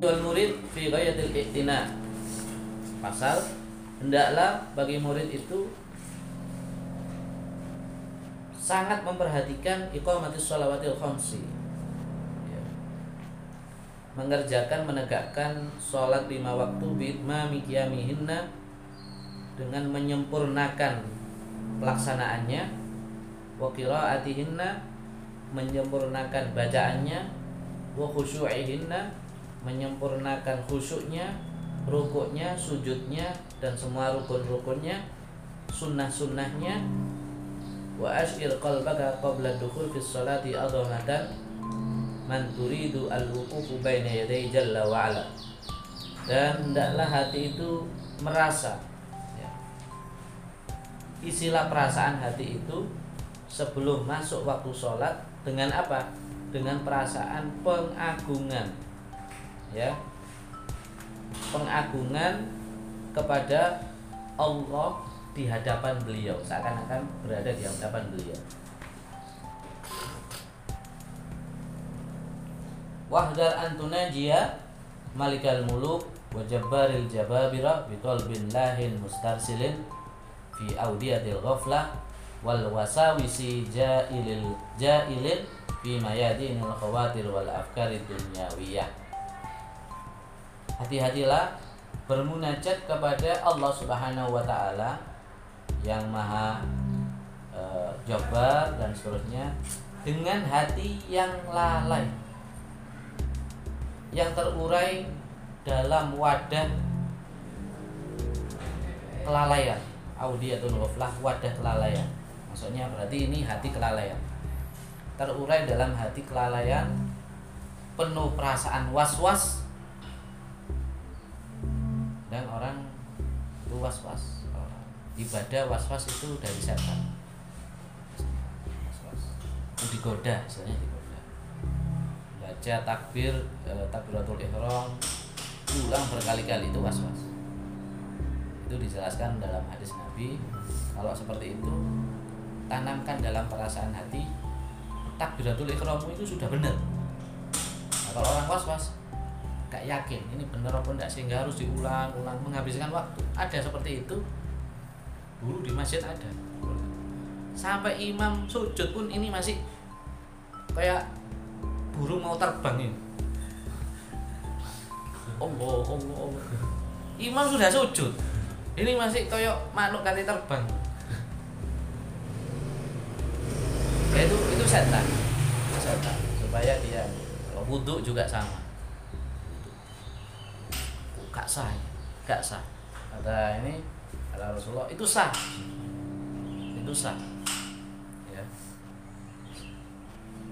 wal murid fi ghayatil i'tina. Pasal hendaklah bagi murid itu sangat memperhatikan iqamatis shalawatil khamsi. Ya. Mengerjakan menegakkan sholat lima waktu bitmami qiyamihinna dengan menyempurnakan pelaksanaannya wa qiraatihinna menyempurnakan bacaannya wa khusyu'ihinna menyempurnakan khusyuknya rukuknya sujudnya dan semua rukun-rukunnya sunnah-sunnahnya. Wa ashir qalbaka qabla dukhul fi sholati adhamatan man turidu al-wuqufu baina yaday jalla wa ala. Dan hendaklah hati itu merasa ya. isilah perasaan hati itu sebelum masuk waktu sholat dengan apa? Dengan perasaan pengagungan ya. Pengagungan kepada Allah di hadapan beliau. Seakan-akan berada di hadapan beliau. Wahdar antuna jia malikal muluk wa jabbaril jababira bi qalbin lahin mustarsilin fi audiyatil ghaflah wal wasawisi jailil jailin fi mayadinil khawatir wal afkari dunyawiyah hati-hatilah bermunajat kepada Allah Subhanahu wa taala yang maha e, jabar dan seterusnya dengan hati yang lalai yang terurai dalam wadah kelalaian. Audiatun ghaflah wadah kelalaian. Maksudnya berarti ini hati kelalaian. Terurai dalam hati kelalaian penuh perasaan was-was was-was. Ibadah was-was itu dari setan. Digoda misalnya digoda. Baca takbir e, takbiratul ihram ulang berkali-kali itu was-was. Itu dijelaskan dalam hadis Nabi kalau seperti itu tanamkan dalam perasaan hati takbiratul ihrammu itu sudah benar. Nah, kalau orang was-was gak yakin ini benar apa enggak sehingga harus diulang-ulang menghabiskan waktu. Ada seperti itu. Dulu di masjid ada. Sampai imam sujud pun ini masih kayak burung mau terbang ini. Allah Allah Allah imam sudah sujud. Ini masih kayak manuk kali terbang. Ya itu itu setan. Setan. Supaya dia kalau wudhu juga sama gak sah. Gak sah. Kata ini kata Rasulullah itu sah. Itu sah. Ya.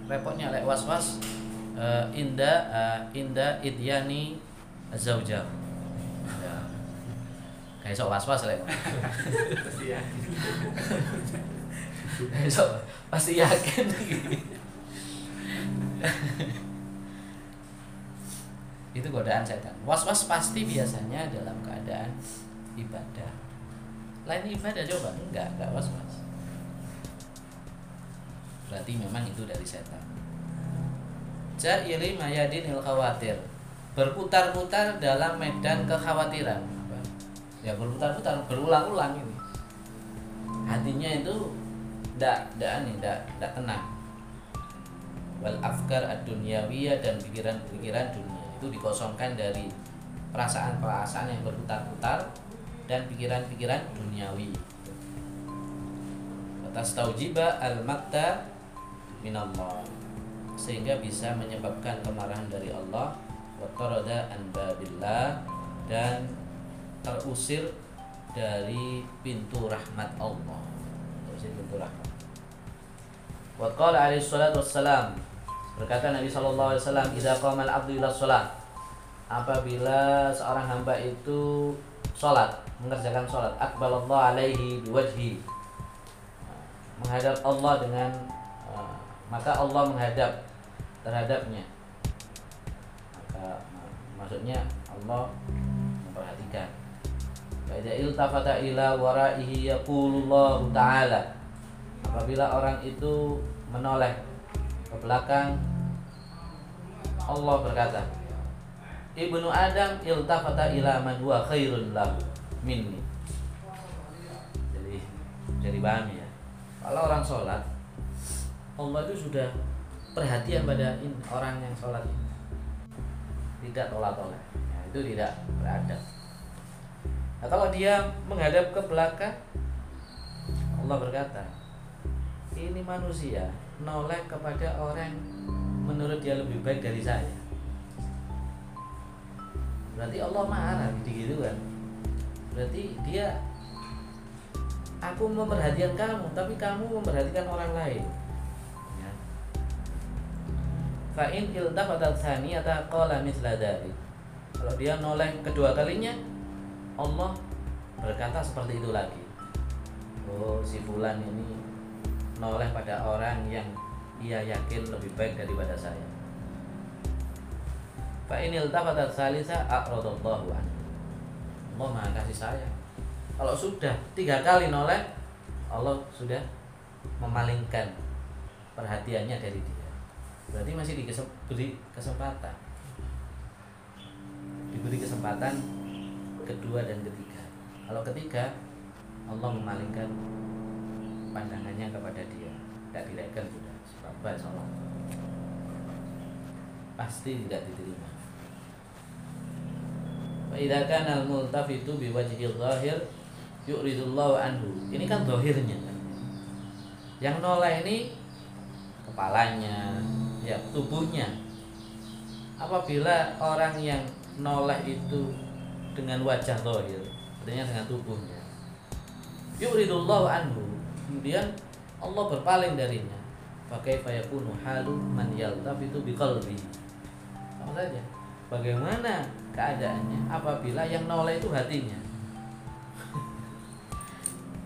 Repotnya lek was was uh, inda uh, inda idyani zaujah ya. kayak sok was was lek pasti yakin itu godaan setan. Was-was pasti biasanya dalam keadaan ibadah. Lain ibadah coba? Enggak enggak was-was. Berarti memang itu dari setan. Ja'ili mayadinil khawatir. Berputar-putar dalam medan kekhawatiran. Ya berputar-putar berulang-ulang ini. Hatinya itu ndak ndak nih ndak ndak tenang. Wal afkar ad dunyawiyah dan pikiran-pikiran dunia itu dikosongkan dari perasaan-perasaan yang berputar-putar dan pikiran-pikiran duniawi. Atas taujiba al makta minallah sehingga bisa menyebabkan kemarahan dari Allah wa tarada an dan terusir dari pintu rahmat Allah. Terusir pintu rahmat. Wa qala alaihi salatu wassalam berkata Nabi sallallahu alaihi wasallam idza qama al-'abdu ila shalah apabila seorang hamba itu salat mengerjakan salat akbalallah alaihi biwajhi. Menghadap Allah dengan uh, maka Allah menghadap terhadapnya. Maka maksudnya Allah memperhatikan. Wa idza iltafata ila waraihi yaqulullahu ta'ala. Apabila orang itu menoleh ke belakang Allah berkata ibnu Adam iltafata ila man huwa khairun lahu minni. Jadi paham ya. Kalau orang sholat, Allah itu sudah perhatian pada orang yang sholat. Tidak tolak-tolak. Ya, itu tidak beradab. Nah, kalau dia menghadap ke belakang, Allah berkata, ini manusia noleh kepada orang menurut dia lebih baik dari saya. Berarti Allah marah gitu kan. Berarti dia aku memperhatikan kamu, tapi kamu memperhatikan orang lain. Ya. Fa'in iltafat atau qala misla Kalau dia noleh kedua kalinya, Allah berkata seperti itu lagi oh si fulan ini noleh pada orang yang ia yakin lebih baik daripada saya Fa inil tafatat salisa a'radallahu anhu. Allah maha kasih saya Kalau sudah tiga kali noleh Allah sudah memalingkan perhatiannya dari dia. Berarti masih diberi kesempatan. Diberi kesempatan kedua dan ketiga. Kalau ketiga, Allah memalingkan pandangannya kepada dia, tidak direken sudah, sebab pasti tidak diterima. Faidah kan al multafitu biwajhi zahir yuridullahu anhu. Ini kan zahirnya. Yang nolak ini kepalanya, ya tubuhnya. Apabila orang yang nolak itu dengan wajah zahir, artinya dengan tubuhnya. Yuridullahu anhu. Kemudian Allah berpaling darinya. Pakai fayakunu halu man yaltafitu biqalbi. Sama saja. Bagaimana keadaannya apabila yang noleh itu hatinya?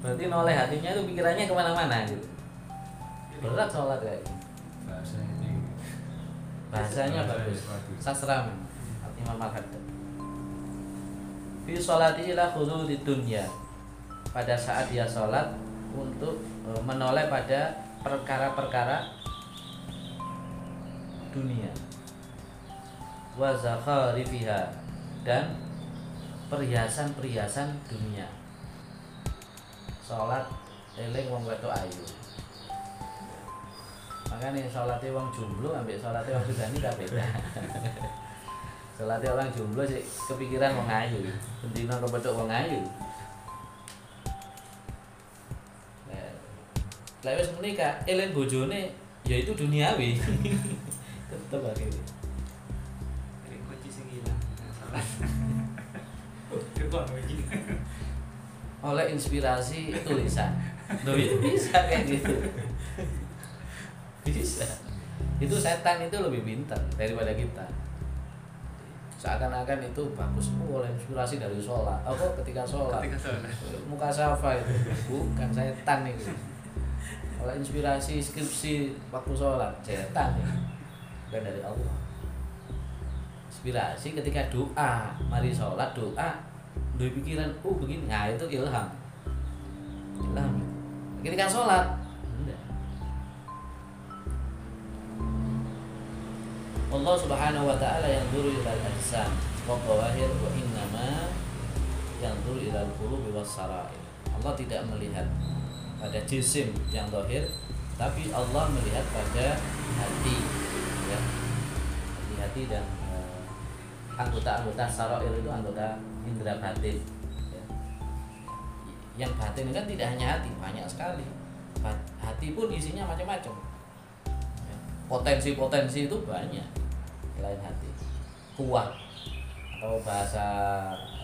Berarti noleh hatinya itu pikirannya ke mana-mana gitu. Berat sholat kayak gitu. Bahasanya Bahasanya bagus. Sastra Imam Al-Haddad fi sholati ila di dunia pada saat dia sholat untuk e, menoleh pada perkara-perkara dunia wa zakharifiha dan perhiasan-perhiasan dunia sholat eling wong wedok ayu makanya sholatnya wong jomblo ambil sholatnya wong sudani tak beda Salate orang jomblo sih kepikiran wong ayu. Bendina kepethuk wong ayu. Lah wis menikah, elen bojone ya itu duniawi. Tetep akhirnya. Oleh inspirasi tulisan. Loh itu bisa kayak gitu. Bisa. Itu setan itu lebih pintar daripada kita. Seakan-akan itu bagus. Oh, oleh inspirasi dari sholat. Apa? Ketika sholat. Muka safa itu. Bukan saya tan itu. Oleh inspirasi skripsi waktu sholat. Setan ya. bukan dari Allah. Inspirasi ketika doa. Mari sholat doa dari pikiran oh begini. Nah itu ilham. Ilham. Ketika sholat. Allah Subhanahu wa taala yang dulu ila al-ajsam wa qawahir wa innama yang dulu ila al-qulubi was sarair. Allah tidak melihat pada jisim yang zahir tapi Allah melihat pada hati ya. Hati-hati dan uh, anggota-anggota sarair itu anggota indera batin ya. Yang batin kan tidak hanya hati, banyak sekali. Hati pun isinya macam-macam. Ya. Potensi-potensi itu banyak lain hati kuat atau bahasa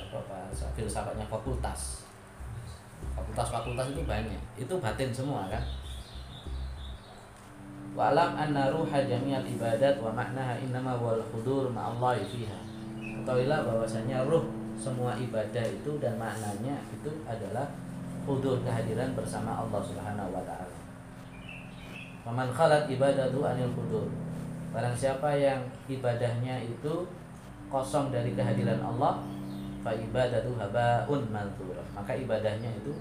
apa bahasa filsafatnya fakultas fakultas-fakultas itu banyak itu batin semua kan Walam anna ruha jami'al ibadat wa maknaha innama wal hudur ma'allahi fiha Ketahuilah bahwasanya ruh semua ibadah itu dan maknanya itu adalah hudur kehadiran bersama Allah Subhanahu wa taala. Faman khalat ibadatu anil hudur Barang siapa yang ibadahnya itu kosong dari kehadiran Allah, fa ibadatu habaun manthura. Maka ibadahnya itu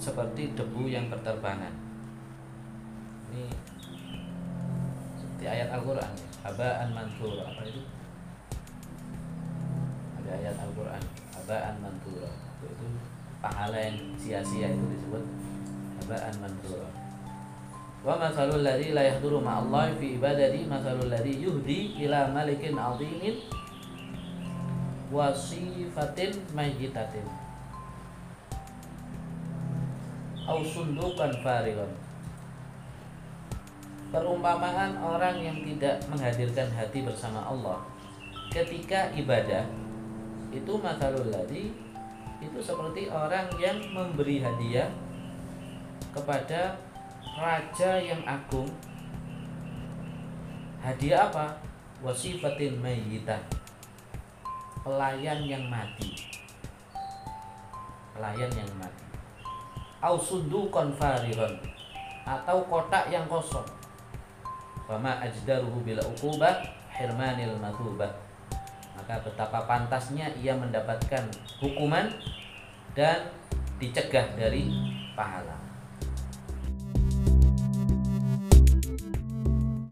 seperti debu yang berterbangan. Ini seperti ayat Al-Qur'an. Habaan manthura. Apa itu? Ayat Al-Qur'an. Habaan mantura. Itu pahala yang sia-sia itu disebut habaan mantura. Wa masalul ladzi la yahduru ma'allahi fi ibadati masalul ladzi yuhdi ila malikin 'azimin wa sifatin mayyitatin. Au sundukan farigon perumpamaan orang yang tidak menghadirkan hati bersama Allah ketika ibadah itu masalul ladzi itu seperti orang yang memberi hadiah kepada raja yang agung. Hadiah apa? Wasifatin mayyitah. Pelayan yang mati. Pelayan yang mati. Au sundukon fariron atau kotak yang kosong. Fama ajdaruhu bila ukubah hirmanil mathubah maka betapa pantasnya ia mendapatkan hukuman dan dicegah dari pahala